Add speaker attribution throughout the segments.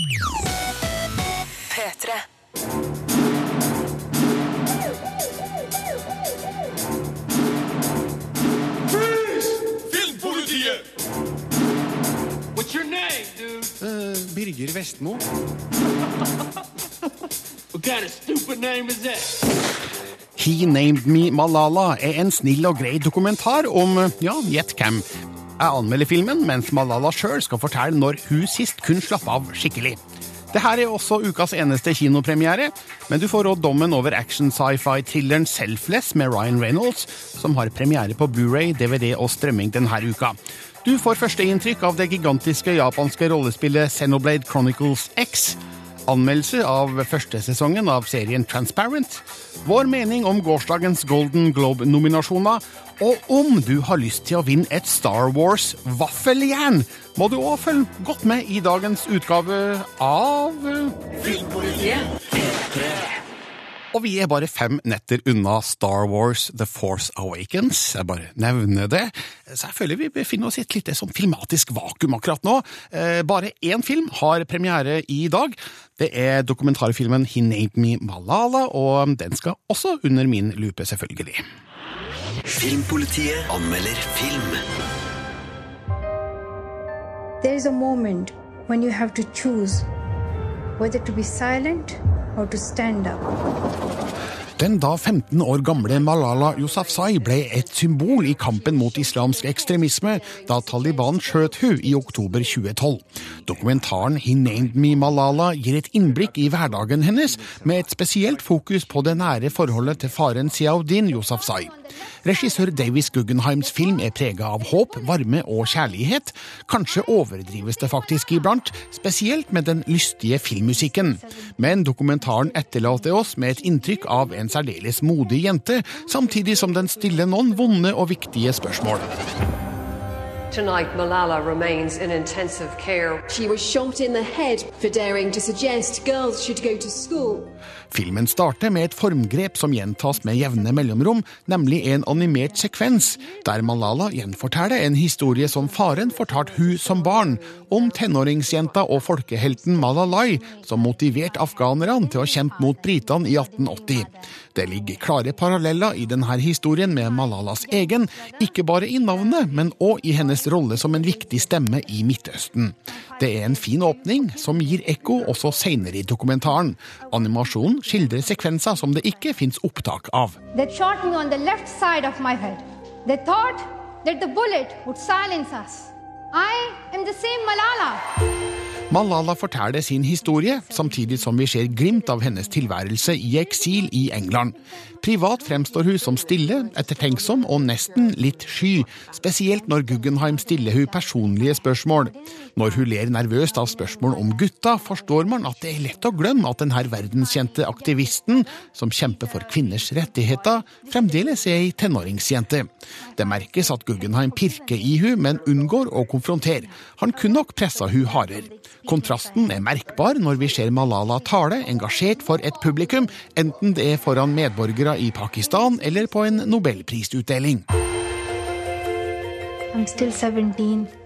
Speaker 1: P3.
Speaker 2: What's your name, dude?
Speaker 3: Eh, Birger Vestmo.
Speaker 2: What kind of stupid name is that?
Speaker 3: He Named Me Malala er en snill og grei dokumentar om, eh, ja, gjett hvem. Jeg anmelder filmen, mens Malala sjøl skal fortelle når hun sist kun slapp av skikkelig. Det her er også ukas eneste kinopremiere, men du får råd dommen over action-sci-fi-thrilleren Selfless med Ryan Reynolds, som har premiere på Blu-ray, DVD og strømming denne uka. Du får førsteinntrykk av det gigantiske japanske rollespillet Xenoblade Chronicles X, anmeldelse av første sesongen av serien Transparent, vår mening om gårsdagens Golden Globe-nominasjoner, og om du har lyst til å vinne et Star Wars-vaffeljern, må du òg følge godt med i dagens utgave av Og vi er bare fem netter unna Star Wars The Force Awakens. Jeg bare nevner det. Så jeg føler vi befinner oss i et lite sånn filmatisk vakuum akkurat nå. Eh, Bare én film har premiere i dag. Det er dokumentarfilmen He Named Me Malala, og den skal også under min lupe, selvfølgelig.
Speaker 4: Filmpolitiet anmelder film.
Speaker 5: There is a moment when you have to choose whether to be silent or to stand up.
Speaker 3: Den da 15 år gamle Malala Yousafzai ble et symbol i kampen mot islamsk ekstremisme da Taliban skjøt hun i oktober 2012. Dokumentaren He Named Me Malala gir et innblikk i hverdagen hennes, med et spesielt fokus på det nære forholdet til faren Siaudin Yousafzai. Regissør Davis Guggenheims film er prega av håp, varme og kjærlighet. Kanskje overdrives det faktisk iblant, spesielt med den lystige filmmusikken. Men dokumentaren etterlater oss med et inntrykk av en særdeles modig jente, samtidig som den stiller noen vonde og viktige spørsmål.
Speaker 6: Tonight, Malala remains in intensive care.
Speaker 7: She was shot in the head for daring to suggest girls should go to school.
Speaker 3: Filmen starter med et formgrep som gjentas med jevne mellomrom, nemlig en animert sekvens, der Malala gjenforteller en historie som faren fortalte hun som barn, om tenåringsjenta og folkehelten Malalai, som motiverte afghanerne til å kjempe mot britene i 1880. Det ligger klare paralleller i denne historien med Malalas egen, ikke bare i navnet, men òg i hennes rolle som en viktig stemme i Midtøsten. Det er en fin åpning, som gir ekko også seinere i dokumentaren. Animasjonen skildrer sekvenser som det ikke fins opptak av.
Speaker 5: Malala
Speaker 3: forteller sin historie, samtidig som vi ser glimt av hennes tilværelse i eksil i England. Privat fremstår hun som stille, ettertenksom og nesten litt sky, spesielt når Guggenheim stiller hun personlige spørsmål. Når hun ler nervøst av spørsmål om gutta, forstår man at det er lett å glemme at denne verdenskjente aktivisten, som kjemper for kvinners rettigheter, fremdeles er ei tenåringsjente. Det merkes at Guggenheim pirker i hun, men unngår å konfrontere. Han kunne nok pressa hun hardere. Kontrasten er merkbar når vi ser Malala tale engasjert for et publikum, enten det er foran medborgere i Pakistan eller på en nobelprisutdeling.
Speaker 5: I'm still 17.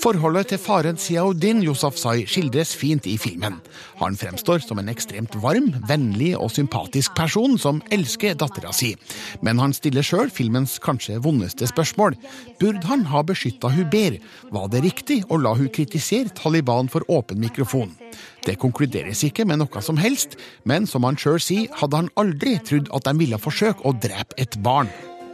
Speaker 3: Forholdet til faren Ziauddin Yousafzai skildres fint i filmen. Han fremstår som en ekstremt varm, vennlig og sympatisk person som elsker dattera si. Men han stiller sjøl filmens kanskje vondeste spørsmål. Burde han ha beskytta hun? Var det riktig å la hun kritisere Taliban for åpen mikrofon? Det konkluderes ikke med noe som helst, men som han sjøl sier, hadde han aldri trodd at de ville forsøke å drepe et barn.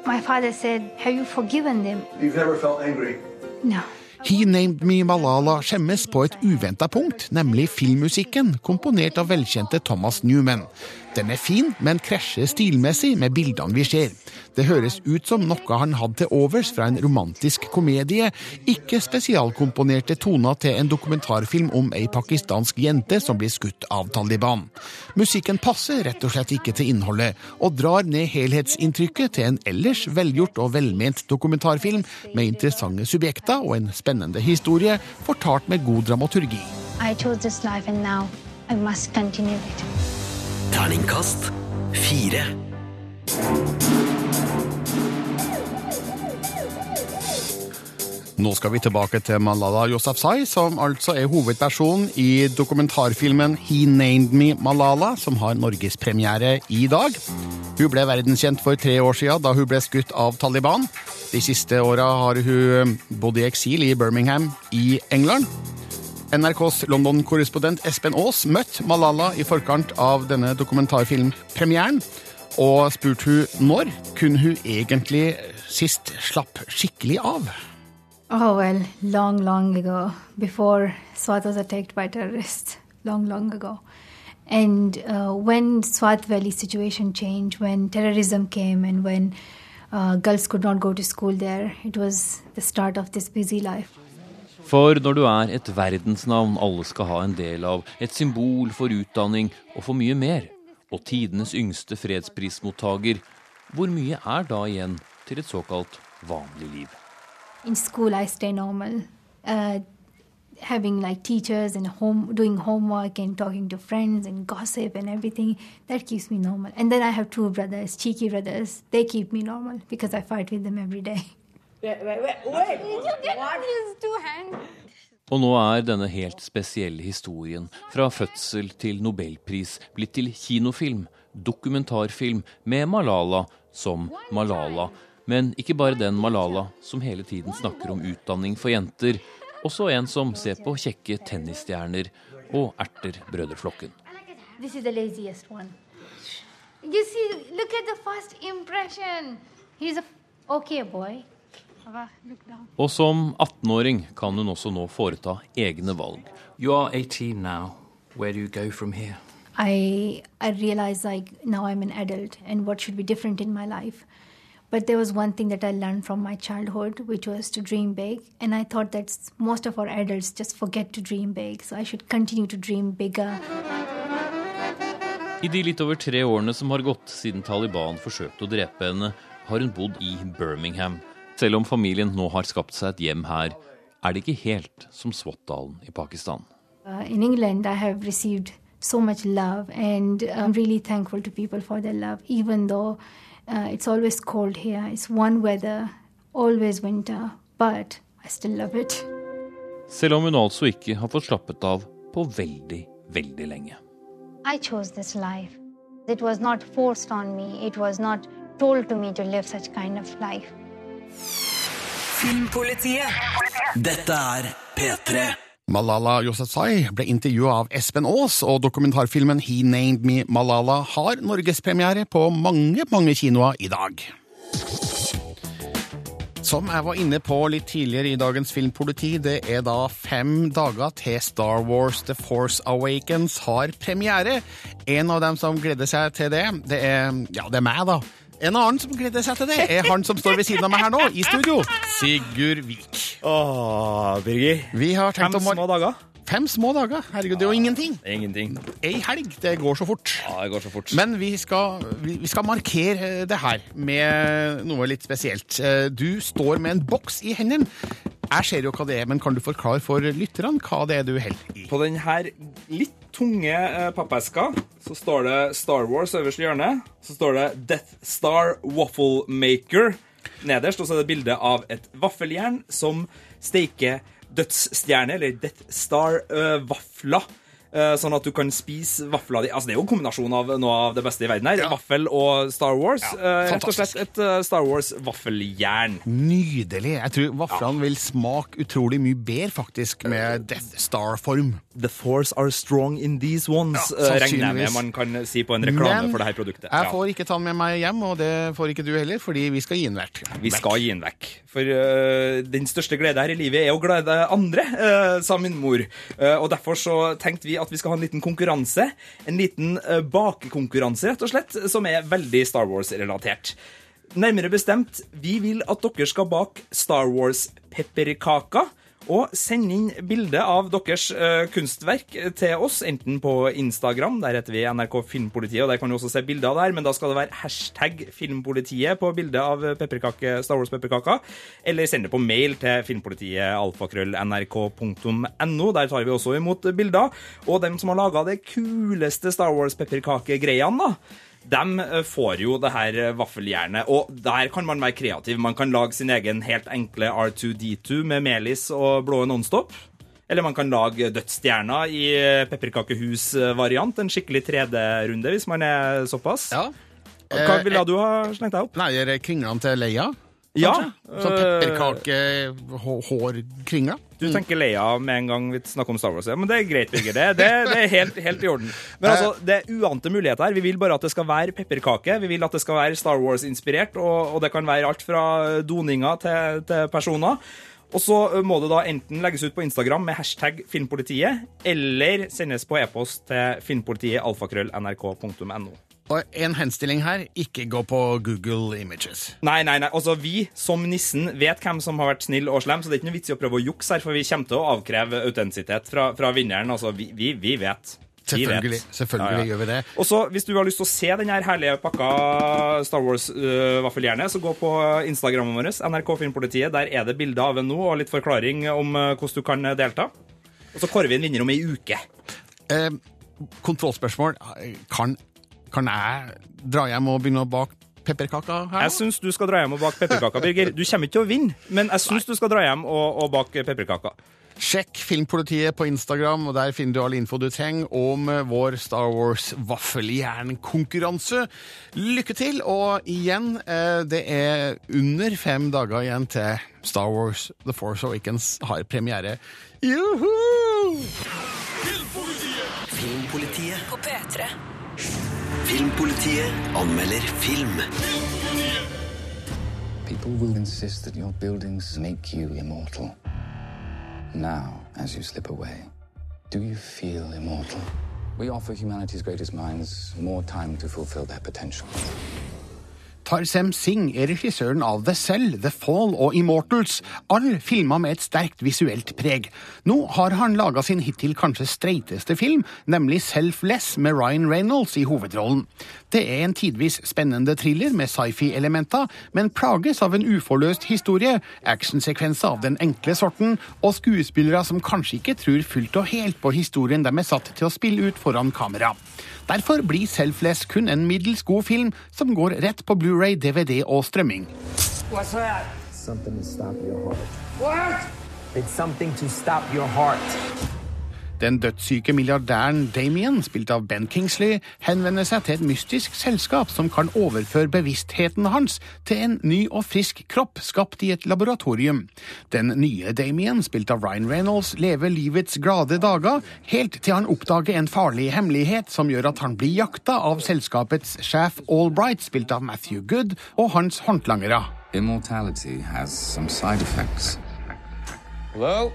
Speaker 5: My father said, Have you forgiven them?
Speaker 8: You've never felt angry.
Speaker 5: No.
Speaker 3: He Named Me Malala skjemmes på et uventa punkt, nemlig filmmusikken, komponert av velkjente Thomas Newman. Den er fin, men krasjer stilmessig med bildene vi ser. Det høres ut som noe han hadde til overs fra en romantisk komedie, ikke spesialkomponerte toner til en dokumentarfilm om ei pakistansk jente som blir skutt av Taliban. Musikken passer rett og slett ikke til innholdet, og drar ned helhetsinntrykket til en ellers velgjort og velment dokumentarfilm med interessante subjekter og en spennende historie, fortalt med god dramaturgi.
Speaker 5: I chose this life and now I must continue it.
Speaker 4: Terningkast fire.
Speaker 3: Nå skal vi tilbake til Malala Yousafzai, som altså er hovedpersonen i dokumentarfilmen He Named Me Malala, som har norgespremiere i dag. Hun ble verdenskjent for tre år siden da hun ble skutt av Taliban. De siste åra har hun bodd i eksil i Birmingham i England. NRKs London-korrespondent Espen Aas møtte Malala i forkant av denne dokumentarfilmpremieren, og spurte hun når kunne hun egentlig sist slapp skikkelig av.
Speaker 5: Oh, well, long, long ago, before Swat was attacked by terrorists, long, long ago. And uh, when Swat Valley situation changed, when terrorism came and when uh, girls could not go to school there, it was the start of this busy life.
Speaker 1: For når du er et verdensnavn alle skal ha en del av, et symbol for utdanning og for mye mer, og tidenes yngste fredsprismottaker, hvor mye er da igjen til et såkalt vanlig liv?
Speaker 5: I stay normal. Uh, having like teachers and home doing homework and talking to friends and gossip and everything that keeps me normal and then i have two brothers cheeky brothers they keep me normal because i fight with them every day
Speaker 8: Wait, wait, wait, wait.
Speaker 5: Did you get these two hands
Speaker 1: Og nå er denne helt spesielle historien, fra fødsel til nobelpris, blitt til kinofilm, dokumentarfilm, med Malala som Malala. Men ikke bare den Malala som hele tiden snakker om utdanning for jenter. Også en som ser på kjekke tennisstjerner og erter brødreflokken.
Speaker 5: This is the laziest one. You see, look at the first impression. He's a okay boy.
Speaker 1: Og som 18-åring kan hun også nå foreta egne valg.
Speaker 9: You are 18 now. Where do you go from here?
Speaker 5: I I realized like now I'm an adult and what should be different in my life. But there was one thing that I learned from my childhood, which was to dream big. And I thought that most of our adults just forget to dream big. So I should continue to dream bigger.
Speaker 1: I de litt over tre årene som har gått siden Taliban forsøkte å drepe henne, har hun bodd i Birmingham. Selv om familien nå har skapt seg et hjem her, er det ikke helt som Swat-dalen i Pakistan.
Speaker 5: Uh, in England, I have received so much love, and I'm really thankful to people for their love, even though uh, it's always cold here. It's one weather, always winter, but I still love it.
Speaker 1: Selv om hun altså ikke har fått slappet av på veldig, veldig lenge.
Speaker 5: I chose this life. It was not forced on me, it was not told to me to live such kind of life.
Speaker 4: Filmpolitiet. Dette er P3.
Speaker 3: Malala Yousafzai ble intervjua av Espen Aas, og dokumentarfilmen He Named Me Malala har norgespremiere på mange, mange kinoer i dag. Som jeg var inne på litt tidligere i dagens Filmpoliti, det er da fem dager til Star Wars The Force Awakens har premiere. En av dem som gleder seg til det, det er, ja, det er meg, da. En annen som gleder seg til det, er han som står ved siden av meg her nå, i studio. Sigurd Vik.
Speaker 10: Åh, Birger.
Speaker 3: Vi har tenkt
Speaker 10: Fem
Speaker 3: om
Speaker 10: små dager.
Speaker 3: Fem små dager. Herregud, det er jo ingenting.
Speaker 10: Det er ingenting.
Speaker 3: Ei helg, det går så fort.
Speaker 10: Ja, det går så fort.
Speaker 3: Men vi skal, vi vi skal markere det her med noe litt spesielt. Eh, Du står med en boks i hendene. Jeg ser jo hva det er, men kan du forklare for lytterne hva det er du holder i?
Speaker 10: På denne litt tunge pappesker. pappeska så står det Star Wars øverst i hjørnet. Så står det Death Star Waffle Maker nederst, og så er det bilde av et vaffeljern som steiker dødsstjerne, eller Death Star-vafler. Sånn at du kan spise vafla di. Altså, det er jo en kombinasjon av noe av det beste i verden her. Vaffel og Star Wars. Ja, Rett og slett et eh, Star Wars-vaffeljern.
Speaker 3: Nydelig. Jeg tror vaflene vil smake utrolig mye bedre, faktisk, med Death Star-form.
Speaker 10: The force are strong in these ones,
Speaker 3: Ja,
Speaker 10: eh, regner jeg med man kan si på en reklame
Speaker 3: Men
Speaker 10: for dette produktet.
Speaker 3: Jeg
Speaker 10: Ja.
Speaker 3: får ikke ta den med meg hjem, og det får ikke du heller, fordi vi skal gi den vekk.
Speaker 10: Vi skal gi den vekk. For uh, den største glede her i livet er å glede andre, uh, sa min mor. Uh, og derfor så tenkte vi at vi skal ha en liten konkurranse. En liten øh, bakekonkurranse, rett og slett, som er veldig Star Wars-relatert. Nærmere bestemt, vi vil at dere skal bake Star Wars-pepperkaker. Og send inn bilde av deres øh, kunstverk til oss, enten på Instagram, der heter vi NRK Filmpolitiet, og der kan du også se bilder av det her, men da skal det være hashtag Filmpolitiet på bildet av Star Wars-pepperkaker, eller send det på mail til filmpolitiet alfakrøll.nrk.no. Der tar vi også imot bilder. Og dem som har laga det kuleste Star Wars-pepperkakegreiene, da, de eh, får jo det her eh, vaffeljernet, og der kan man være kreativ. Man kan lage sin egen helt enkle R2D2 med melis og blå Nonstop. Eller man kan lage dødsstjerna i eh, pepperkakehus-variant. En skikkelig 3D-runde, hvis man er såpass.
Speaker 3: Ja.
Speaker 10: Hva ville du ha slengt deg opp?
Speaker 3: Nei, kringlene til Leia?
Speaker 10: Ja.
Speaker 3: Sånn pepperkake-hårkringler?
Speaker 10: Du tenker Leia med en gang vi snakker om Star Wars. Ja, men det er greit, Birger. Det, det, det er helt, helt i orden. Men altså, det er uante muligheter her. Vi vil bare at det skal være pepperkake. Vi vil at det skal være Star Wars-inspirert, og, og det kan være alt fra doninger til, til personer. Og så må det da enten legges ut på Instagram med hashtag Filmpolitiet, eller sendes på e-post til filmpolitiet alfakrøll.nrk.no.
Speaker 3: Og en henstilling her, ikke gå på Google Images.
Speaker 10: Nei, nei, nei. Altså, vi som nissen vet hvem som har vært snill og slem, så det er ikke noe vits i å prøve å jukse her, for vi kommer til å avkreve autentisitet fra, fra vinneren. Altså, vi, vi, vi vet. Selvfølgelig,
Speaker 3: Selvfølgelig,
Speaker 10: ja,
Speaker 3: ja. gjør vi det.
Speaker 10: Og så, Hvis du har lyst til å se den herlige pakka Star Wars-vaffeljernet, så gå på Instagrammen vår, NRK Filmpolitiet. Der er det bilder av en nå, og litt forklaring om uh, hvordan du kan delta. Og så kårer vi en vinner om ei uke.
Speaker 3: Eh, kontrollspørsmål. Kan, kan jeg dra hjem og begynne å bake pepperkaker her?
Speaker 10: Jeg syns du skal dra hjem og bake pepperkaker, Birger. Du kommer ikke til å vinne, men jeg syns du skal dra hjem og, og bake pepperkaker.
Speaker 3: Sjekk Filmpolitiet på Instagram, og der finner du all info du trenger om vår Star Wars vaffeljernkonkurranse. Lykke til, og igjen, eh, det er under fem dager igjen til Star Wars The Force Awakens har premiere. Juhu!
Speaker 4: Filmpolitiet.
Speaker 11: På P3.
Speaker 4: Filmpolitiet anmelder film.
Speaker 12: People will insist that your buildings make you immortal. Now, as you slip away, do you feel immortal? We offer humanity's greatest minds more time to fulfill their potential.
Speaker 3: Tarsem Singh er regissøren av The Cell, The Fall og Immortals, all filma med et sterkt visuelt preg. Nå har han laga sin hittil kanskje streiteste film, nemlig Selfless med Ryan Reynolds i hovedrollen. Det er en tidvis spennende thriller med sci-fi-elementer, men plages av en uforløst historie, actionsekvenser av den enkle sorten, og skuespillere som kanskje ikke tror fullt og helt på historien de er satt til å spille ut foran kamera. Derfor blir Selfless kun en middels god film som går rett på Blu-ray, DVD og strømming.
Speaker 13: What's that?
Speaker 14: Something to stop your heart.
Speaker 13: What?
Speaker 14: It's something to stop your heart.
Speaker 3: Den dødssyke milliardæren Damien, spilt av Ben Kingsley, henvender seg til et mystisk selskap som kan overføre bevisstheten hans til en ny og frisk kropp skapt i et laboratorium. Den nye Damien, spilt av Ryan Reynolds, lever livets glade dager, helt til han oppdager en farlig hemmelighet som gjør at han blir jakta av selskapets sjef Albright, spilt av Matthew Good, og hans håndlangere.
Speaker 12: Immortality has some side effects.
Speaker 14: Hello?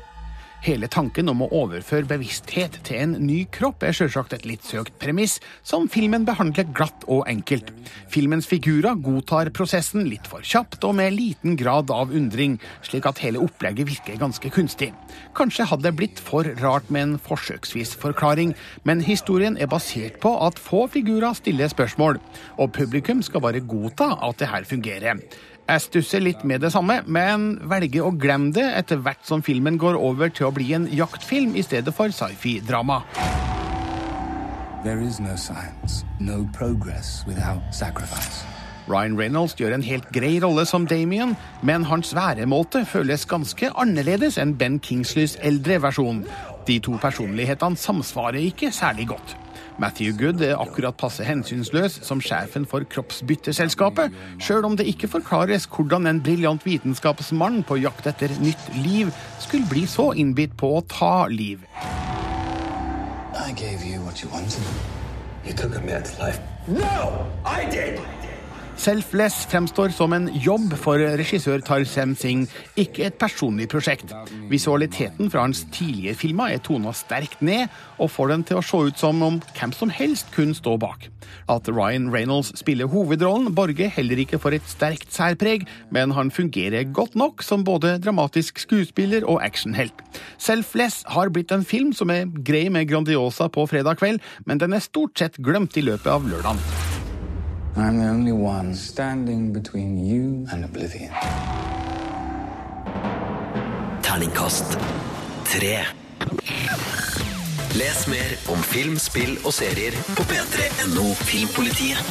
Speaker 3: Hele tanken om å overføre bevissthet til en ny kropp er selvsagt et litt søkt premiss, som filmen behandler glatt og enkelt. Filmens figurer godtar prosessen litt for kjapt og med liten grad av undring, slik at hele opplegget virker ganske kunstig. Kanskje hadde det blitt for rart med en forsøksvis forklaring, men historien er basert på at få figurer stiller spørsmål, og publikum skal bare godta at det her fungerer. Jeg stusser litt med det samme, men velger å glemme det etter hvert som filmen går over til å bli en jaktfilm i stedet for sci-fi-drama.
Speaker 12: There is no science, no progress without sacrifice.
Speaker 3: Ryan Reynolds gjør en helt grei rolle som Damien, men hans væremåte føles ganske annerledes enn Ben Kingsleys eldre versjon. De to personlighetene samsvarer ikke særlig godt. Matthew Good er akkurat passe hensynsløs som sjefen for kroppsbytteselskapet, sjøl om det ikke forklares hvordan en briljant vitenskapsmann på jakt etter nytt liv skulle bli så innbitt på å ta liv.
Speaker 12: I gave you what you wanted.
Speaker 14: You took a man's life. No! I did!
Speaker 3: Selfless fremstår som en jobb for regissør Tarsem Singh, ikke et personlig prosjekt. Visualiteten fra hans tidlige filmer er tona sterkt ned, og får den til å se ut som om hvem som helst kunne stå bak. At Ryan Reynolds spiller hovedrollen, borger heller ikke for et sterkt særpreg, men han fungerer godt nok som både dramatisk skuespiller og actionhelt. Selfless har blitt en film som er grei med Grandiosa på fredag kveld, men den er stort sett glemt i løpet av lørdagen.
Speaker 12: I'm the only one standing between you and oblivion.
Speaker 4: Terningkast tre. Les mer om film, spill og serier på p3.no Filmpolitiet.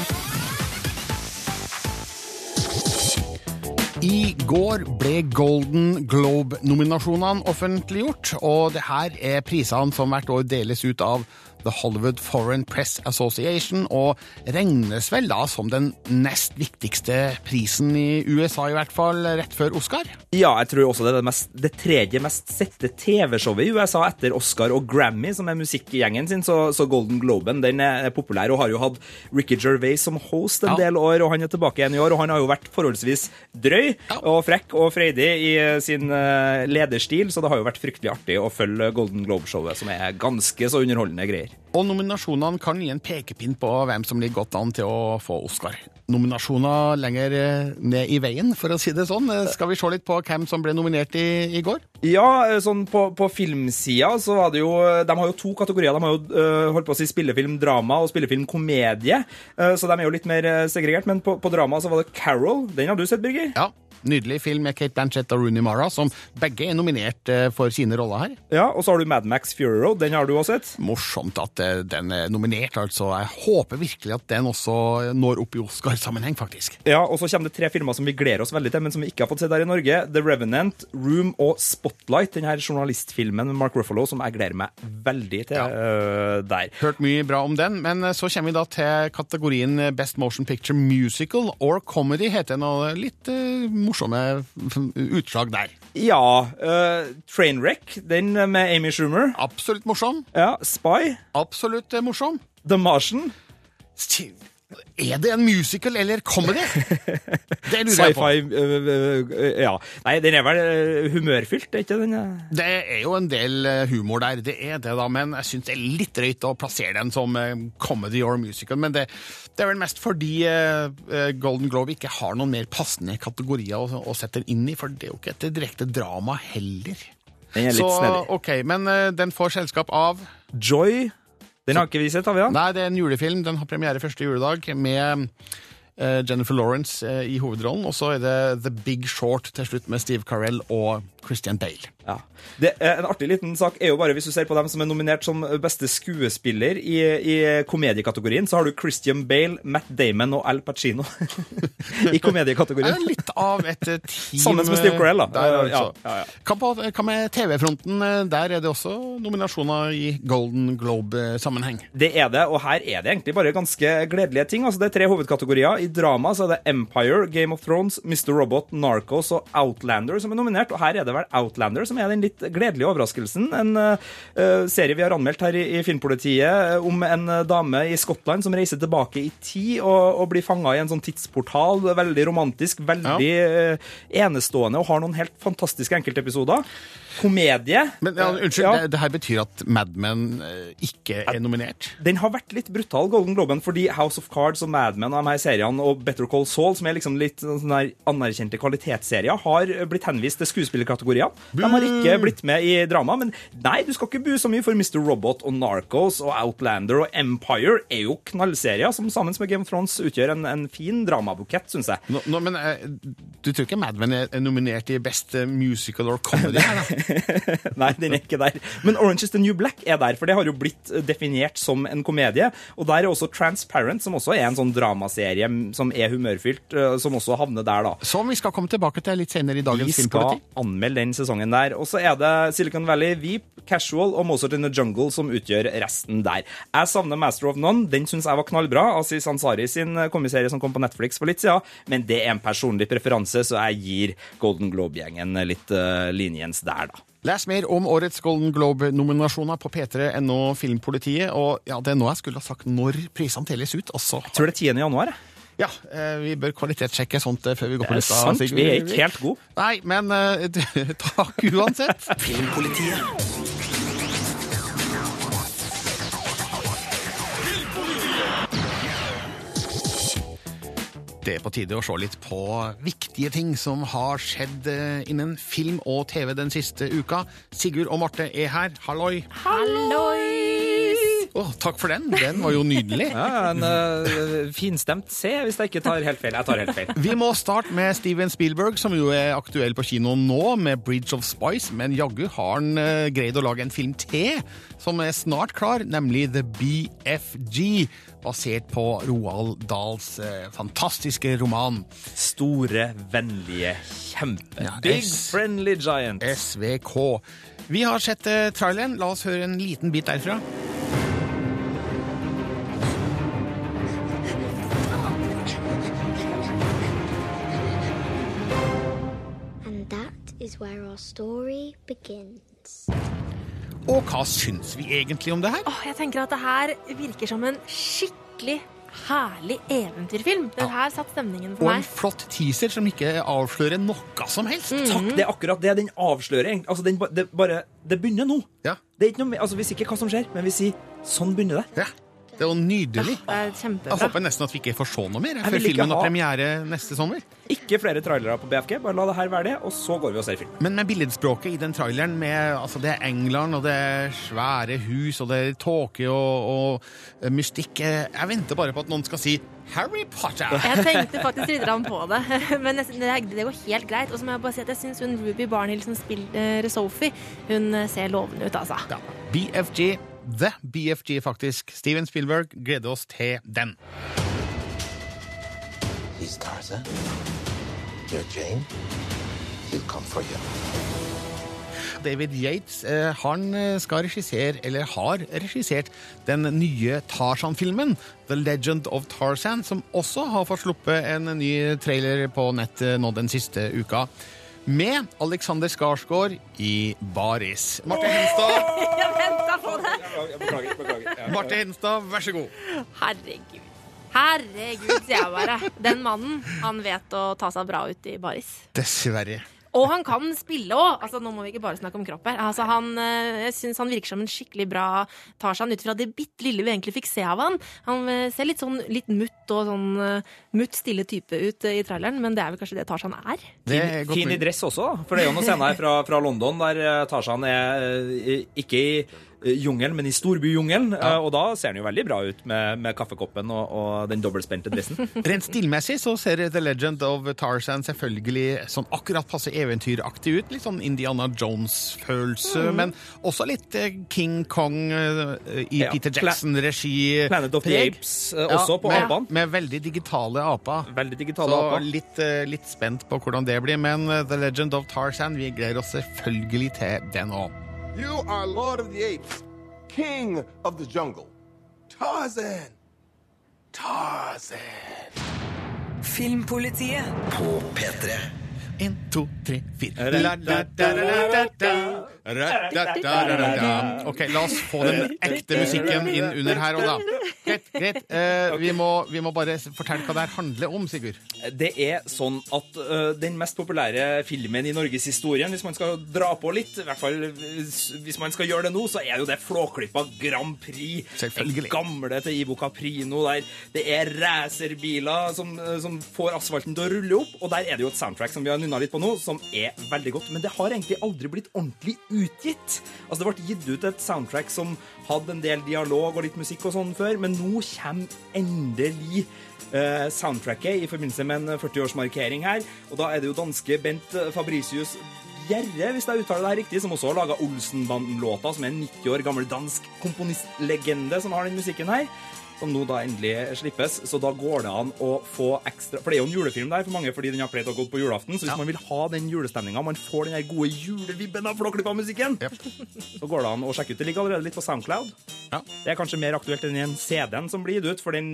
Speaker 3: I går ble Golden Globe-nominasjonene offentliggjort, og det her er prisene som hvert år deles ut av The Hollywood Foreign Press Association, og regnes vel da som den nest viktigste prisen i USA, i hvert fall, rett før Oscar?
Speaker 10: Ja, jeg tror også det er det, mest, det tredje mest sette TV-showet i USA etter Oscar og Grammy, som er musikkgjengen sin, så, så Golden Globen den er populær, og har jo hatt Ricky Gervais som host en
Speaker 3: Ja.
Speaker 10: del år, og han er tilbake igjen i år, og han har jo vært forholdsvis drøy og frekk og freidig i eh, sin eh, lederstil, så det har jo vært fryktelig artig å følge Golden Globe-showet, som er ganske så underholdende greier.
Speaker 3: Og nominasjonene kan gi en pekepinn på hvem som ligger godt an til å få Oscar. Nominasjoner lenger eh, ned i veien, for å si det sånn. Eh, Skal vi se litt på hvem som ble nominert i, i går?
Speaker 10: Ja, eh, sånn på, på filmsida så var det jo De har jo to kategorier. De har jo holdt på å si spillefilm drama og spillefilm komedie, så de er jo litt mer segregert. Men på, på drama så var det Carol. Den har du sett, Birger?
Speaker 3: Ja, Nydelig film med Kate Blanchett og Rooney Mara, som begge er nominert for sine roller her.
Speaker 10: Ja, Og så har du Mad Max Fury Road. Den har du også sett?
Speaker 3: Morsomt at eh, den er nominert, altså. Jeg håper virkelig at den også når opp i Oscar-sammenheng, faktisk.
Speaker 10: Ja, og så kommer det tre filmer som vi gleder oss veldig til, men som vi ikke har fått sett her i Norge. The Revenant, Room og Spotlight. Den her journalistfilmen med Mark Ruffalo som jeg gleder meg veldig til eh, der.
Speaker 3: Hørt mye bra om den, men eh, så kommer vi da til kategorien Best Motion Picture Musical or Comedy, heter den, og litt uh, morsomme utslag der.
Speaker 10: Ja. Uh, Trainwreck, den med Amy Schumer.
Speaker 3: Absolutt morsom.
Speaker 10: Ja, Spy.
Speaker 3: Absolutt morsom.
Speaker 10: The Martian.
Speaker 3: Er det en musical eller comedy? Det lurer jeg på.
Speaker 10: Sci-fi Ja. Nei, den er vel humørfylt, er ikke den?
Speaker 3: Det er jo en del humor der, det er det da, men jeg syns det er litt drøyt å plassere den som comedy or musical. Men det, det er vel mest fordi Golden Globe ikke har noen mer passende kategorier å, å sette den inn i, for det er jo ikke et direkte drama heller.
Speaker 10: Den er litt
Speaker 3: Så
Speaker 10: snedig.
Speaker 3: OK, men den får selskap av
Speaker 10: Joy. Den har ikke vi sett, har vi da?
Speaker 3: Nei, det er en julefilm. Den har premiere første juledag med Jennifer Lawrence eh, i hovedrollen. Og så er det The Big Short til slutt med Steve Carell og Christian Bale.
Speaker 10: Ja. Det en artig liten sak er jo bare hvis du ser på dem som er nominert som beste skuespiller i, i komediekategorien, så har du Christian Bale, Matt Damon og Al Pacino i komediekategorien.
Speaker 3: Litt av et eh, team
Speaker 10: Sammen med Steve Carell, da.
Speaker 3: Der,
Speaker 10: Ja,
Speaker 3: altså.
Speaker 10: ja, ja.
Speaker 3: Hva, med TV-fronten? Eh, Der er det også nominasjoner i Golden Globe-sammenheng.
Speaker 10: Det er det, og her er det egentlig bare ganske gledelige ting. Altså, det er tre hovedkategorier. I drama så er det Empire, Game of Thrones, Mr. Robot, Narcos og Outlander som er nominert. Og her er det vel Outlander som er den litt gledelige overraskelsen. En eh, serie vi har anmeldt her i, i Filmpolitiet eh, om en dame i Skottland som reiser tilbake i tid og, og blir fanga i en sånn tidsportal. Veldig romantisk, veldig ja. enestående og har noen helt fantastiske enkeltepisoder. Komedie.
Speaker 3: Men ja, Unnskyld,
Speaker 10: Ja.
Speaker 3: Det, det her betyr at Mad Men eh, ikke er nominert?
Speaker 10: Den har vært litt brutal, Golden Globen, fordi House of Cards og Mad Men og de her seriene, og Better Call Saul, som er liksom litt sånn der anerkjente kvalitetsserier, har blitt henvist til skuespillerkategoriene. De har ikke blitt med i drama, men nei, du skal ikke bu så mye, for Mr. Robot og Narcos og Outlander og Empire er jo knallserier som sammen med Game of Thrones utgjør en, en fin dramabukett, syns jeg.
Speaker 3: Nå, nå, men eh, Du tror ikke Mad Men er er nominert i Best eh, Musical or Comedy? her, da?
Speaker 10: Nei, den er ikke der. Men Orange is the New Black er der, for det har jo blitt eh, definert som en komedie. Og der er også Transparent, som også er en sånn dramaserie som er humørfylt, eh, som også havner der, da.
Speaker 3: Som vi skal komme tilbake til litt senere i dagens
Speaker 10: Vi skal
Speaker 3: Filmpoliti.
Speaker 10: anmelde den sesongen der. Og så er det Silicon Valley, Veep, Casual og Mozart in the Jungle som utgjør resten der. Jeg savner Master of None. Den syns jeg var knallbra. Aziz Ansari sin eh, komiserie som kom på Netflix for litt siden. Men det er en personlig preferanse, så jeg gir Golden Globe-gjengen litt uh, linjens der.
Speaker 3: Les mer om årets Golden Globe-nominasjoner på p3.no Filmpolitiet. Og ja, det er nå jeg skulle ha sagt når prisene teles ut. Også.
Speaker 10: Jeg tror det er 10. januar. jeg.
Speaker 3: Ja, eh, vi bør kvalitetssjekke sånt eh, før vi går på
Speaker 10: Det er
Speaker 3: lista.
Speaker 10: sant, vi er ikke helt gode.
Speaker 3: Nei, men eh, takk uansett.
Speaker 4: Filmpolitiet.
Speaker 3: Det på tide å se litt på viktige ting som har skjedd eh, innen film og TV den siste uka. Sigurd og Marte er her. Halloi!
Speaker 11: Hallois!
Speaker 3: Åh, takk for den. Den var jo nydelig.
Speaker 10: Ja, En uh, finstemt C, hvis jeg ikke tar helt feil. Jeg tar helt feil.
Speaker 3: Vi må starte med Steven Spielberg, som jo er aktuell på kino nå, med Bridge of Spice, men jaggu har han uh, greid å lage en film til, som er snart klar, nemlig The BFG, basert på Roald Dahls eh, fantastiske roman.
Speaker 10: Store, vennlige, kjempe.
Speaker 3: Ja,
Speaker 10: Big Friendly Giant.
Speaker 3: SVK. Vi har sett traileren, la oss høre en liten bit derfra.
Speaker 11: Where our story begins.
Speaker 3: Og hva syns vi egentlig om det her?
Speaker 15: Åh, jeg tenker at det her virker som en skikkelig herlig eventyrfilm. Den her satt stemningen for
Speaker 3: Og en flott teaser som ikke avslører noe som helst.
Speaker 10: Takk, det er akkurat det den avslører. Altså, den, det, bare, det begynner nå. Det er ikke noe, altså, Vi sier ikke hva som skjer, men vi sier sånn begynner det.
Speaker 3: Det er jo nydelig.
Speaker 15: Det er
Speaker 3: Jeg håper nesten at vi ikke får se noe mer jeg, før filmen har premiere neste sommer.
Speaker 10: Ikke flere trailere på BFG, bare la det her være det, og så går vi og ser film.
Speaker 3: Men med billedspråket i den traileren med altså Det er England, og det er svære hus, og det er tåke og, og mystikk Jeg venter bare på at noen skal si Harry Potter!
Speaker 15: Jeg tenkte faktisk litt på det, men det, det går helt greit. Og så må jeg bare si at jeg syns hun Ruby Barnhill som spiller Sophie, hun ser lovende ut, altså.
Speaker 3: BFG. The BFG, faktisk. Steven Spielberg gleder oss til den.
Speaker 16: He's Tarzan. You're Jane. He'll come for you.
Speaker 3: David Yates eh, han eh, skal regissere, eller har regissert, den nye Tarzan-filmen, The Legend of Tarzan, som også har fått sluppet en ny trailer på nett nå den siste uka. Med Alexander Skarsgård i baris. Marte Henstad,
Speaker 15: Jeg venta på det!
Speaker 10: Beklager. beklager.
Speaker 3: Marte Henstad, vær så god.
Speaker 15: Herregud. Herregud, sier jeg bare. Den mannen, han vet å ta seg bra ut i baris.
Speaker 3: Dessverre.
Speaker 15: Og han kan spille òg! Altså, nå må vi ikke bare snakke om kropp her. Altså, han, eh, jeg syns han virker som en skikkelig bra Tarzan ut fra det bitte lille vi egentlig fikk se av han. Han eh, ser litt sånn litt mutt og sånn eh, mutt, stille type ut i traileren, men det er vel kanskje det Tarzan er?
Speaker 10: Fin, fin i dress også. For det er jo noen scener fra, fra London der Tarzan er ikke i jungelen, men i storbyjungelen. Ja. Og da ser han jo veldig bra ut med, med kaffekoppen og, og den dobbeltspente dressen.
Speaker 3: Rent stilmessig så ser The Legend of Tarzan selvfølgelig sånn akkurat passe eventyraktig ut. Litt sånn Indiana Jones-følelse,
Speaker 10: mm.
Speaker 3: men også litt eh, King Kong eh, i
Speaker 10: Ja,
Speaker 3: Peter Jackson-regi.
Speaker 10: Planet of the. Apes, også også på
Speaker 3: med,
Speaker 10: apene.
Speaker 3: Med veldig digitale aper.
Speaker 10: Veldig digitale
Speaker 3: så
Speaker 10: aper.
Speaker 3: Litt, eh, litt spent på hvordan det blir, men eh, The Legend of Tarzan, vi gleder oss selvfølgelig til den òg.
Speaker 17: You are Lord of the Apes, King of the Jungle. Tarzan. Tarzan.
Speaker 4: Filmpolitiet på P3.
Speaker 3: En, to, tre, fire. Ok, la oss få den ekte musikken inn under her òg, da. Greit. greit. Eh, vi, må, vi må bare fortelle hva det her handler om, Sigurd.
Speaker 10: Det er sånn at uh, den mest populære filmen i norgeshistorien, hvis man skal dra på litt, i hvert fall hvis, man skal gjøre det nå, så er jo det Flåklypa Grand Prix. Den gamle til Ivo Caprino, der det er racerbiler som, som får asfalten til å rulle opp, og der er det jo et soundtrack som vi har nynna litt på nå, som er veldig godt. Men det har egentlig aldri blitt ordentlig utgitt. Altså, det ble gitt ut et soundtrack som hadde en del dialog og litt musikk og sånn før, men nå kommer endelig eh, soundtracket i forbindelse med en 40-årsmarkering her. Og da er det jo danske Bent Fabricius Gjerre, hvis jeg uttaler det her riktig, som også har laga Olsenbanden-låta, som er en 90 år gammel dansk komponistlegende som har den musikken her. Som nå da endelig slippes. Så da går det an å få ekstra For det er jo en julefilm der for mange fordi den har pleid å gå på julaften. Så hvis man vil ha den julestemninga, man får den der gode julevibben av Flåklypa-musikken, så går det an å sjekke ut. Det ligger allerede litt på Soundcloud. Det er kanskje mer aktuelt enn i en CD-en som blir gitt ut, for den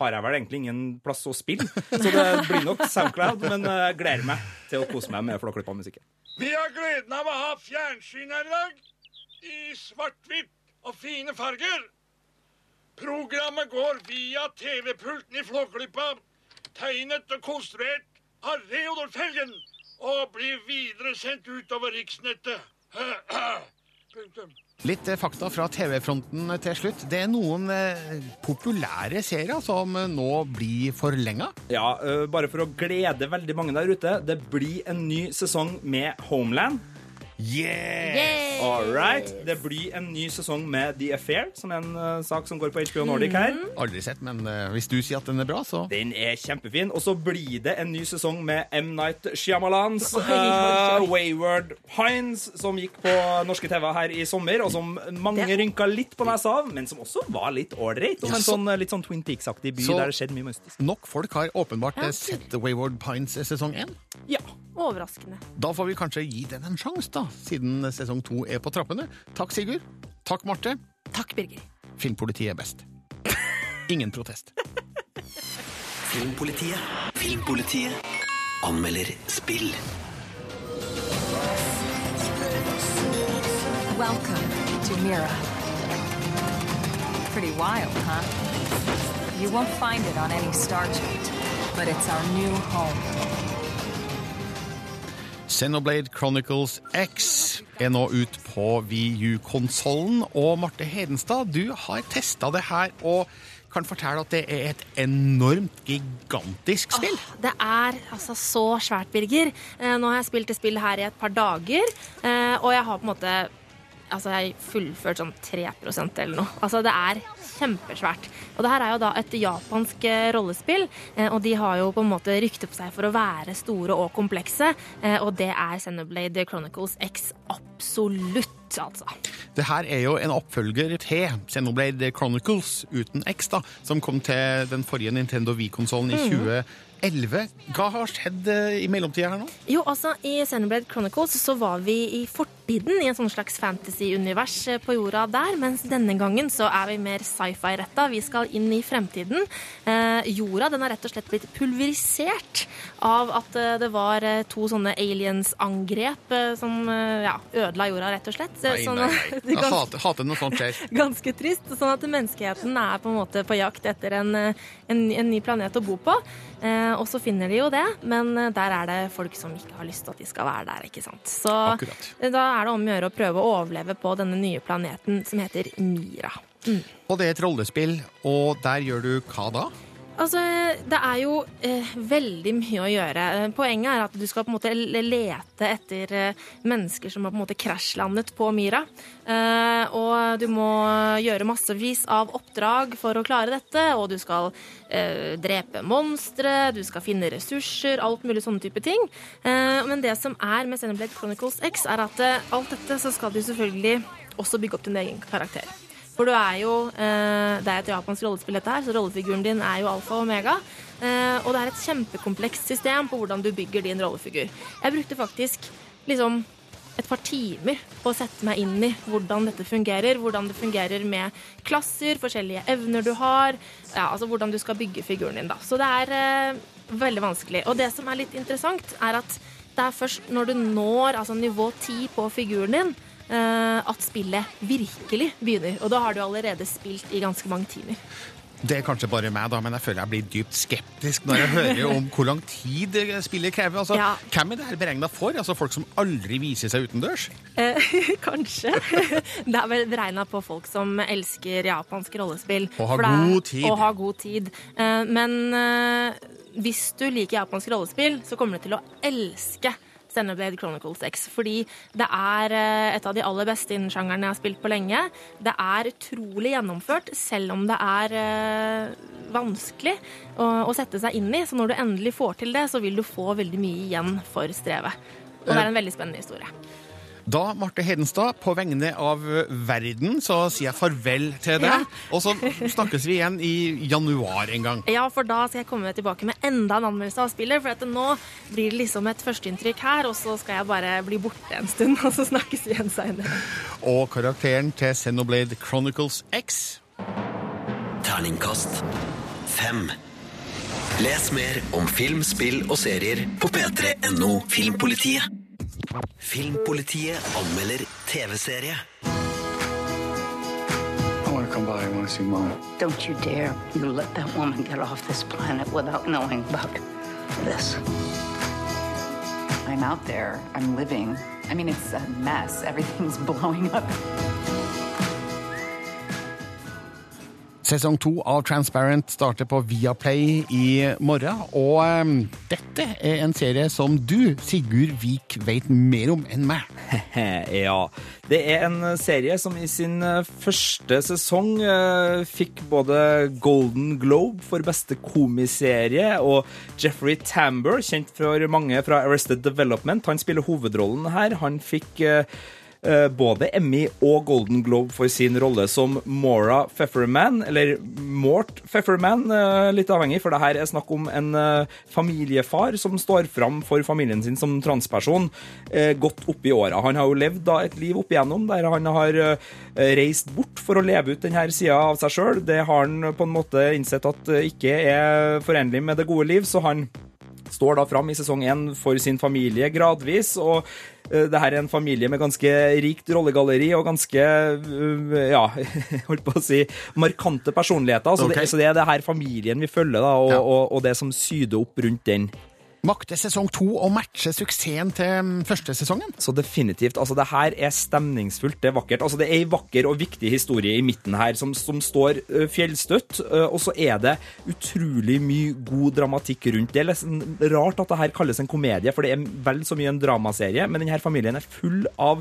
Speaker 10: har jeg vel egentlig ingen plass å spille. Så det blir nok Soundcloud, men eh, jeg gleder meg til å kose meg med Flåklypa-musikken.
Speaker 13: Vi har gleden av å ha fjernsyn her i dag. I svart-hvitt og fine farger. Programmet går via TV-pulten i Flåklypa, tegnet og konstruert av Reodor Felgen, og blir videre sendt utover riksnettet. Punktum.
Speaker 3: Litt eh, fakta fra TV-fronten til slutt. Det er noen eh, populære serier som eh, nå blir forlenga.
Speaker 10: Ja, øh, bare for å glede veldig mange der ute. Det blir en ny sesong med Homeland.
Speaker 3: Yeah!
Speaker 10: All right. Det blir en ny sesong med The Affair, som er en uh, sak som går på HBO Nordic her.
Speaker 3: Aldri sett, men uh, hvis du sier at den er bra, så
Speaker 10: Den er kjempefin. Og så blir det en ny sesong med M. Night Shyamalans
Speaker 3: oi.
Speaker 10: Wayward Pines, som gikk på norske TV her i sommer, og som mange
Speaker 3: Det-
Speaker 10: rynka litt på nesa av, men som også var litt ålreit. Om
Speaker 3: Ja,
Speaker 10: en
Speaker 3: så-
Speaker 10: sånn, litt sånn Twin Peaks-aktig by
Speaker 3: Så-
Speaker 10: der det skjedde mye mystisk.
Speaker 3: Nok folk har åpenbart ja. sett Wayward Pines sesong én.
Speaker 10: Ja.
Speaker 15: Overraskende.
Speaker 3: Da får vi kanskje gi den en sjanse, da, siden sesong to er på trappene. Takk, Sigurd. Takk, Marte.
Speaker 15: Takk, Birger.
Speaker 3: Filmpolitiet er best. Ingen protest.
Speaker 4: Filmpolitiet. Filmpolitiet anmelder spill.
Speaker 18: Welcome to Mira. Pretty wild, huh? You won't find it on any star chart, but it's our new home.
Speaker 3: Xenoblade Chronicles X er nå ut på VU-konsollen. Og Marte Hedenstad, du har testa det her og kan fortelle at det er et enormt gigantisk spill.
Speaker 15: Det er altså så svært, Birger. Eh, nå har jeg spilt det spillet her i et par dager, eh, og jeg har på en måte Altså, jeg har fullført sånn 3% eller noe. Altså, det er kjempesvært. Og det her er jo da et japansk eh, rollespill, eh, og de har jo på en måte rykte på seg for å være store og komplekse, eh, og det er Xenoblade Chronicles X absolutt, altså.
Speaker 3: Det her er jo en oppfølger til Xenoblade Chronicles uten X, da, som kom til den forrige Nintendo Wii-konsollen i
Speaker 15: Mhm.
Speaker 3: 2011. Hva har skjedd eh, i mellomtida her nå?
Speaker 15: Jo, altså I Xenoblade Chronicles så var vi i fortiden i en sånn slags fantasy-univers eh, på jorda der, mens denne gangen så er vi mer sci-fi-retta. Vi skal inn i fremtiden. Eh, jorda den har rett og slett blitt pulverisert av at eh, det var to sånne aliens-angrep som ja, ødela jorda, rett og slett.
Speaker 3: Nei,
Speaker 15: Sånn
Speaker 3: nei. Jeg
Speaker 15: kan-
Speaker 3: hater, hater når sånt skjer.
Speaker 15: Ganske trist. Sånn at menneskeheten er på en måte på jakt etter en, en, en ny planet å bo på. Eh, og så finner de jo det, men eh, der er det folk som ikke har lyst til at de skal være der. ikke sant? Så
Speaker 3: Akkurat.
Speaker 15: eh, da er det om å gjøre å prøve å overleve på denne nye planeten som heter Mira. Mm.
Speaker 3: Og det er et rollespill, og der gjør du hva da?
Speaker 15: Altså, Det er jo eh, veldig mye å gjøre. Eh, Poenget er at du skal på en måte lete etter eh, mennesker som har på en måte krasjlandet på myra. Eh, og du må gjøre massevis av oppdrag for å klare dette. Og du skal eh, drepe monstre, du skal finne ressurser, alt mulig sånne type ting. Men det som er med Xenoblade Chronicles X, er at alt dette så skal du selvfølgelig også bygge opp din egen karakter. For du er jo eh, Det er et japansk rollespill, dette her, så rollefiguren din er jo alfa og omega. Eh, og det er et kjempekomplekst system på hvordan du bygger din rollefigur. Jeg brukte faktisk liksom et par timer på å sette meg inn i hvordan dette fungerer. Hvordan det fungerer med klasser, forskjellige evner du har. Ja, altså hvordan du skal bygge figuren din. da. Så det er eh, veldig vanskelig. Og det som er litt interessant, er at det er først når du når altså nivå 10 på figuren din, at spillet virkelig begynner. Og da har du allerede spilt i ganske mange timer.
Speaker 3: Det er kanskje bare meg, da, men jeg føler jeg blir dypt skeptisk når jeg hører om hvor lang tid spillet krever. Altså,
Speaker 15: Ja.
Speaker 3: Hvem er det her beregna for? Altså Folk som aldri viser seg utendørs?
Speaker 15: Eh, kanskje. Det er vel beregna på folk som elsker japansk rollespill.
Speaker 3: Og har god tid.
Speaker 15: Og har god tid. Eh, men eh, hvis du liker japansk rollespill, så kommer du til å elske Xenoblade Chronicles X. Fordi det er eh, et av de aller beste innen sjangeren jeg har spilt på lenge. Det er utrolig gjennomført, selv om det er eh, vanskelig å, å sette seg inn i. Så når du endelig får til det, så vil du få veldig mye igjen for strevet. Og det er en veldig spennende historie.
Speaker 3: Da, Marte Hedenstad, på vegne av verden, så sier jeg farvel til deg.
Speaker 15: Ja.
Speaker 3: Og så snakkes vi igjen i januar en gang.
Speaker 15: Ja, for da skal jeg komme tilbake med enda en anmeldelse av spillet. For at nå blir det liksom et førsteinntrykk her, og så skal jeg bare bli borte en stund, og så snakkes vi igjen seinere.
Speaker 3: Og karakteren til Xenoblade Chronicles X
Speaker 4: Terningkast fem. Les mer om film, spill og serier på p3.no Filmpolitiet. Filmpolitiet anmelder TV-serie.
Speaker 12: I want to come by. I want to see Mom.
Speaker 19: Don't you dare. You let that woman get off this planet without knowing about this.
Speaker 20: I'm out there. I'm living. I mean, it's a mess. Everything's blowing up.
Speaker 3: Sesong to av Transparent starter på Viaplay i morgen. Og um, dette er en serie som du, Sigurd Vik, vet mer om enn meg.
Speaker 10: ja. Det er en serie som i sin eh, første sesong uh, fikk både Golden Globe for beste komiserie og Jeffrey Tambor, kjent for mange fra Arrested Development. Han spiller hovedrollen her. Han fikk eh, både Emmy og Golden Globe for sin rolle som Mora Pfefferman, eller Mort Pfefferman, eh, litt avhengig, for det her er snakk om en eh, familiefar som står fram for familien sin som transperson eh, godt opp i åra. Han har jo levd da et liv opp igjennom der han har eh, reist bort for å leve ut denne sida av seg sjøl. Det har han på en måte innsett at eh, ikke er forenlig med det gode liv, så han står da fram i sesong én for sin familie gradvis. og eh, det her er en familie med ganske rikt rollegalleri og ganske eh, ja, holdt på å si markante personligheter. Så,
Speaker 3: okay.
Speaker 10: det, så det er det her familien vi følger, da, og, og, og det som syder opp rundt den.
Speaker 3: Makter sesong to å matche suksessen til mm, første sesongen?
Speaker 10: Så definitivt. altså Det her er stemningsfullt, det er vakkert. altså Det er en vakker og viktig historie i midten her som, som står fjellstøtt. Og så er det utrolig mye god dramatikk rundt. Det er nesten rart at det her kalles en komedie, for det er vel så mye en dramaserie, men denne familien er full av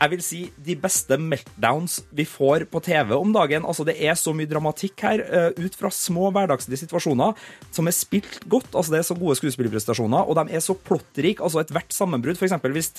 Speaker 10: jeg vil si de beste meltdowns vi får på TV om dagen. Altså Det er så mye dramatikk her, eh, ut fra små hverdagslige situasjoner, som er spilt godt. Altså Det er så gode skuespillerprestasjoner, og de er så plottrike. Altså Ethvert sammenbrudd, f.eks. hvis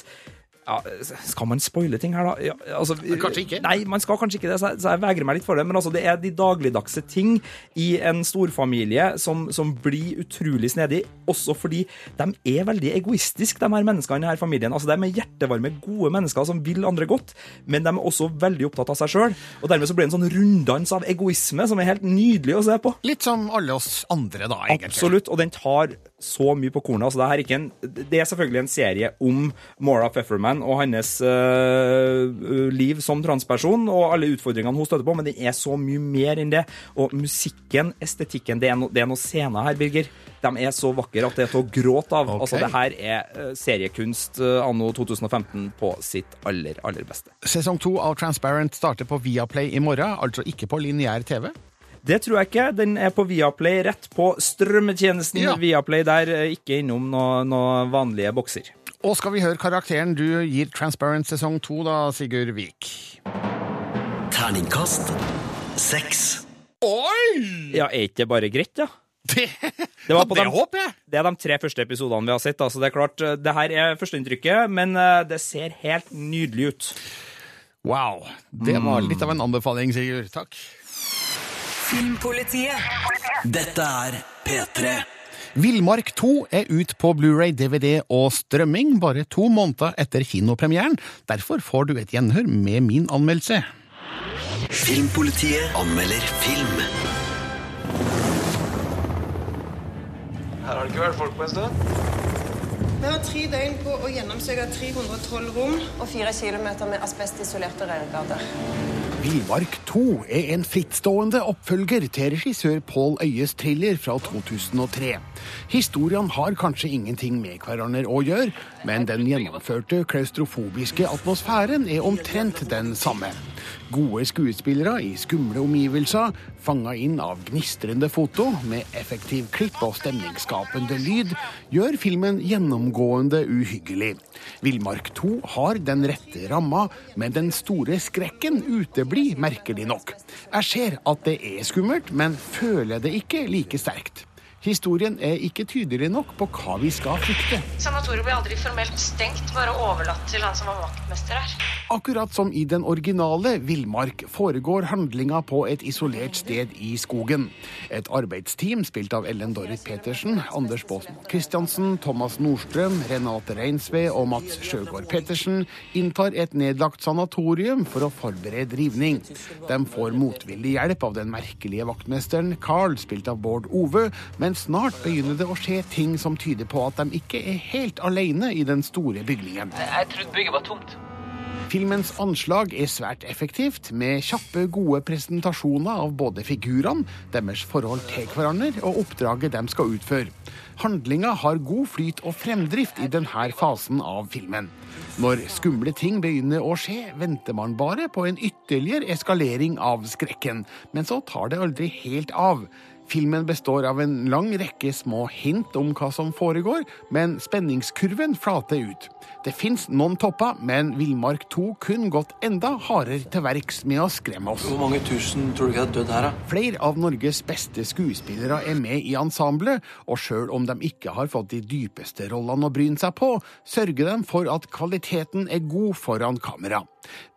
Speaker 10: ja, Skal man spoile ting her, da? Ja, altså,
Speaker 3: Kanskje ikke.
Speaker 10: Nei, man skal kanskje ikke det, så jeg, så jeg vegrer meg litt for det. Men altså, det er de dagligdagse ting i en storfamilie som, som blir utrolig snedig, også fordi de er veldig egoistiske, de her menneskene i denne familien. Altså, de er hjertevarme, gode mennesker som vil andre godt, men de er også veldig opptatt av seg sjøl. Og dermed så blir det en sånn runddans av egoisme som er helt nydelig å se på.
Speaker 3: Litt som alle oss andre, da, egentlig.
Speaker 10: Absolutt, og den tar så mye på kornet. Altså, det, er ikke en, det er selvfølgelig en serie om Maura Pfefferman og hennes uh, liv som transperson og alle utfordringene hun støter på, men den er så mye mer enn det. Og musikken, estetikken, det er, no, det er noen scener her, Birger. De er så vakre at det er til å gråte av.
Speaker 3: Okay.
Speaker 10: Altså, det her er øh, seriekunst øh, anno 2015 på sitt aller, aller beste.
Speaker 3: Sesong to av Transparent starter på Viaplay i morgen, altså ikke på lineær TV.
Speaker 10: Det tror jeg ikke. Den er på Viaplay, rett på strømmetjenesten
Speaker 3: Ja.
Speaker 10: Viaplay der, øh, ikke innom noen noe vanlige bokser.
Speaker 3: Og skal vi høre karakteren du gir Transparent sesong to, da, Sigurd Vik?
Speaker 4: Terningkast seks.
Speaker 3: Oi!
Speaker 10: Ja, er ikke det bare greit, da?
Speaker 3: Det,
Speaker 10: var på
Speaker 3: det
Speaker 10: de-
Speaker 3: håper jeg.
Speaker 10: Det er de tre første episodene vi har sett. Altså, det er klart, eh, det her er førsteinntrykket, men eh, det ser helt nydelig ut.
Speaker 3: Wow. Det var litt av en anbefaling, Sigurd. Takk.
Speaker 18: Filmpolitiet.
Speaker 4: Dette er P3.
Speaker 3: Villmark 2 er ut på Blu-ray, DVD og strømming bare to måneder etter kinopremieren. Derfor får du et gjenhør med min anmeldelse.
Speaker 4: Filmpolitiet anmelder film.
Speaker 21: Her har det ikke vært folk på en stund.
Speaker 22: Vi har tre døgn på å gjennomsøke 312 rom.
Speaker 23: Og fire kilometer med asbestisolerte rørgater.
Speaker 3: Villmark 2 er en frittstående oppfølger til regissør Pål Øyes thriller fra 2003. Historiene har kanskje ingenting med hverandre å gjøre, men den gjennomførte klaustrofobiske atmosfæren er omtrent den samme. Gode skuespillere i skumle omgivelser, fanga inn av gnistrende foto med effektiv klipp og stemningsskapende lyd, gjør filmen gjennomgående uhyggelig. Villmark 2 har den rette ramma, men den store skrekken uteblir, merkelig nok. Jeg ser at det er skummelt, men føler det ikke like sterkt. Historien er ikke tydelig nok på hva vi skal frykte.
Speaker 23: Sanatoriet ble aldri formelt stengt, bare overlatt til han som var vaktmester her.
Speaker 3: Akkurat som i den originale Villmark foregår handlinga på et isolert sted i skogen. Et arbeidsteam spilt av Ellen Dorrit Petersen, Anders Baasmo Christiansen, Thomas Nordstrøm, Renate Reinsve og Mats Sjøgaard Petersen inntar et nedlagt sanatorium for å forberede rivning. De får motvillig hjelp av den merkelige vaktmesteren Carl, spilt av Bård Ove, men snart begynner det å skje ting som tyder på at de ikke er helt alene i den store bygningen.
Speaker 9: Jeg trodde bygget var tomt.
Speaker 3: Filmens anslag er svært effektivt, med kjappe, gode presentasjoner av både figurene, deres forhold til hverandre og oppdraget de skal utføre. Handlinga har god flyt og fremdrift i denne fasen av filmen. Når skumle ting begynner å skje, venter man bare på en ytterligere eskalering av skrekken, men så tar det aldri helt av. Filmen består av en lang rekke små hint om hva som foregår, men spenningskurven flater ut. Det fins noen topper, men Villmark 2 kun gått enda hardere til verks med å skremme oss.
Speaker 14: Hvor mange tusen tror du ikke har dødd her, da?
Speaker 3: Flere av Norges beste skuespillere er med i ensemblet, og sjøl om de ikke har fått de dypeste rollene å bryne seg på, sørger de for at kvaliteten er god foran kamera.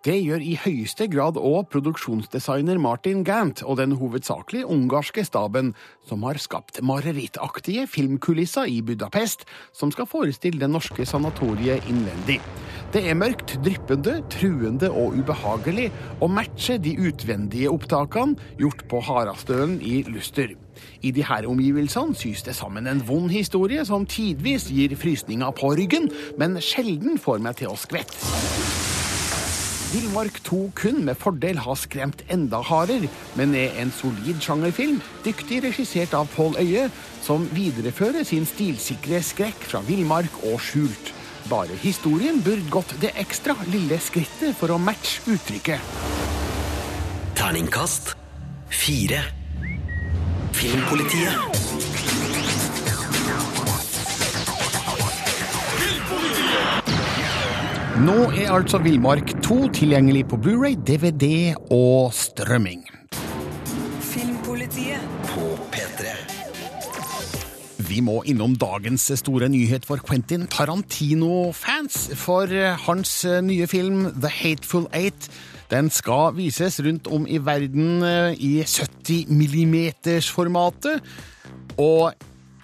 Speaker 3: Det gjør i høyeste grad òg produksjonsdesigner Martin Gant og den hovedsakelig ungarske staben, som har skapt marerittaktige filmkulisser i Budapest, som skal forestille det norske sanatoriet innvendig. Det er mørkt, dryppende, truende og ubehagelig, og matcher de utvendige opptakene gjort på Harastølen i Luster. I de her omgivelsene sys det sammen en vond historie som tidvis gir frysninger på ryggen, men sjelden får meg til å skvette. Villmark 2 kun med fordel ha skremt enda hardere, men er en solid sjangerfilm, dyktig regissert av Pål Øye, som viderefører sin stilsikre skrekk fra villmark og skjult. Bare historien burde gått det ekstra lille skrittet for å matche uttrykket.
Speaker 4: Terningkast fire. Filmpolitiet.
Speaker 3: Nå er altså Villmark 2 tilgjengelig på Blu-ray, DVD og strømming.
Speaker 24: Filmpolitiet
Speaker 4: på P3.
Speaker 3: Vi må innom dagens store nyhet for Quentin Tarantino-fans. For hans nye film The Hateful Eight den skal vises rundt om i verden i 70 millimeters-formatet. Og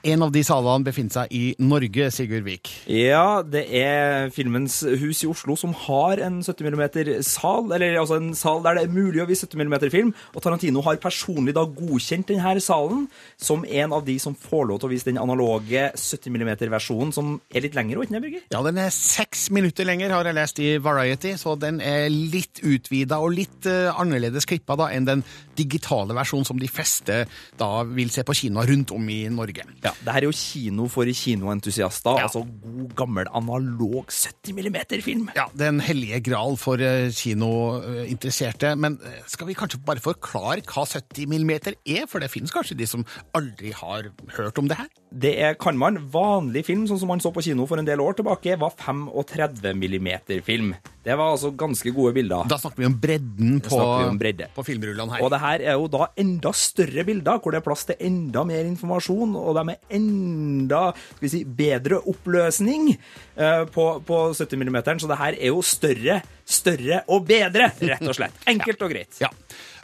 Speaker 3: en av de salene befinner seg i Norge, Sigurd Vik.
Speaker 10: Ja, det er Filmens hus i Oslo som har en 70 mm-sal, eller altså en sal der det er mulig å vise 70 mm-film. Og Tarantino har personlig da godkjent denne salen som en av de som får lov til å vise den analoge 70 mm-versjonen, som er litt lengre, ikke Birger?
Speaker 3: Ja, den er seks minutter lenger, har jeg lest i Variety, så den er litt utvida og litt uh, annerledes klippa da enn den digitale versjonen som de fleste da vil se på kinoer rundt om i Norge.
Speaker 10: Ja, det her er jo kino for kinoentusiaster. Ja. Altså god, gammel, analog 70 mm-film.
Speaker 3: Ja, det er en hellige gral for uh, kinointeresserte. Men uh, skal vi kanskje bare forklare hva 70 mm er? For det finnes kanskje de som aldri har hørt om det her?
Speaker 10: Det er, kan man. Vanlig film, sånn som man så på kino for en del år tilbake, var 35 mm-film. Det var altså ganske gode bilder.
Speaker 3: Da snakker vi om bredden på,
Speaker 10: vi om bredde.
Speaker 3: på filmrullene her.
Speaker 10: Og det her er jo da enda større bilder, hvor det er plass til enda mer informasjon, og de er enda skal vi si, bedre oppløsning uh, på, på 70 mm. Så det her er jo større, større og bedre, rett og slett. Enkelt og greit.
Speaker 3: Ja.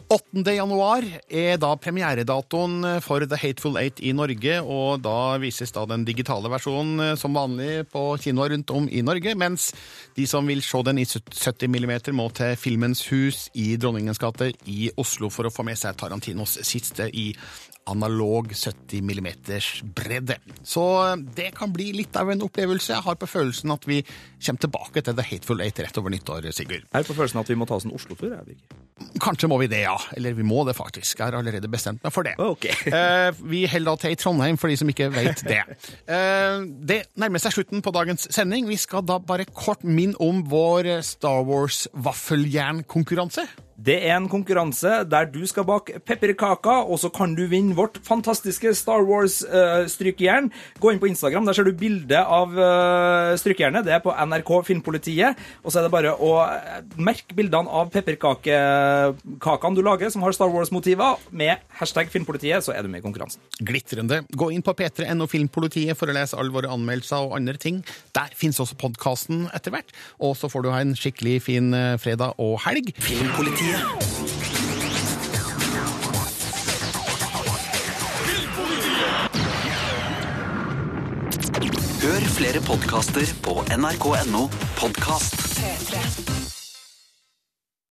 Speaker 3: 8. januar er da premieredatoen for The Hateful Eight i Norge, og da vises da den digitale versjonen eh, som vanlig på kinoer rundt om i Norge, mens de som vil se den i 70 mm må til Filmens hus i Dronningens gate i Oslo for å få med seg Tarantinos siste i analog 70 mm bredde. Så det kan bli litt av en opplevelse. Jeg har på følelsen at vi kommer tilbake til The Hateful Eight rett over nyttår, Sigurd.
Speaker 10: Jeg har på følelsen at vi må ta oss en Oslo-tur, jeg, Birger.
Speaker 3: Kanskje må vi det, ja. Eller vi må det faktisk. Jeg har allerede bestemt meg for det.
Speaker 10: Okay.
Speaker 3: eh, vi holder da til i Trondheim, for de som ikke vet det. Eh, det nærmer seg slutten på dagens sending. Vi skal da bare kort minne om vår Star Wars-vaffeljernkonkurranse.
Speaker 10: Det er en konkurranse der du skal bake pepperkaker, og så kan du vinne vårt fantastiske Star Wars-strykejern. Uh, Gå inn på Instagram, der ser du bilde av uh, strykejernet. Det er på NRK Filmpolitiet. Og så er det bare å merke bildene av pepperkakene du lager som har Star Wars-motiver, med hashtag Filmpolitiet, så er du med i konkurransen.
Speaker 3: Glitrende. Gå inn på p3.no Filmpolitiet for å lese alle våre anmeldelser og andre ting. Der finnes også podkasten etter hvert. Og så får du ha en skikkelig fin fredag og helg.
Speaker 4: Filmpolitiet. Hør flere podkaster på nrk.no podkast.
Speaker 24: 3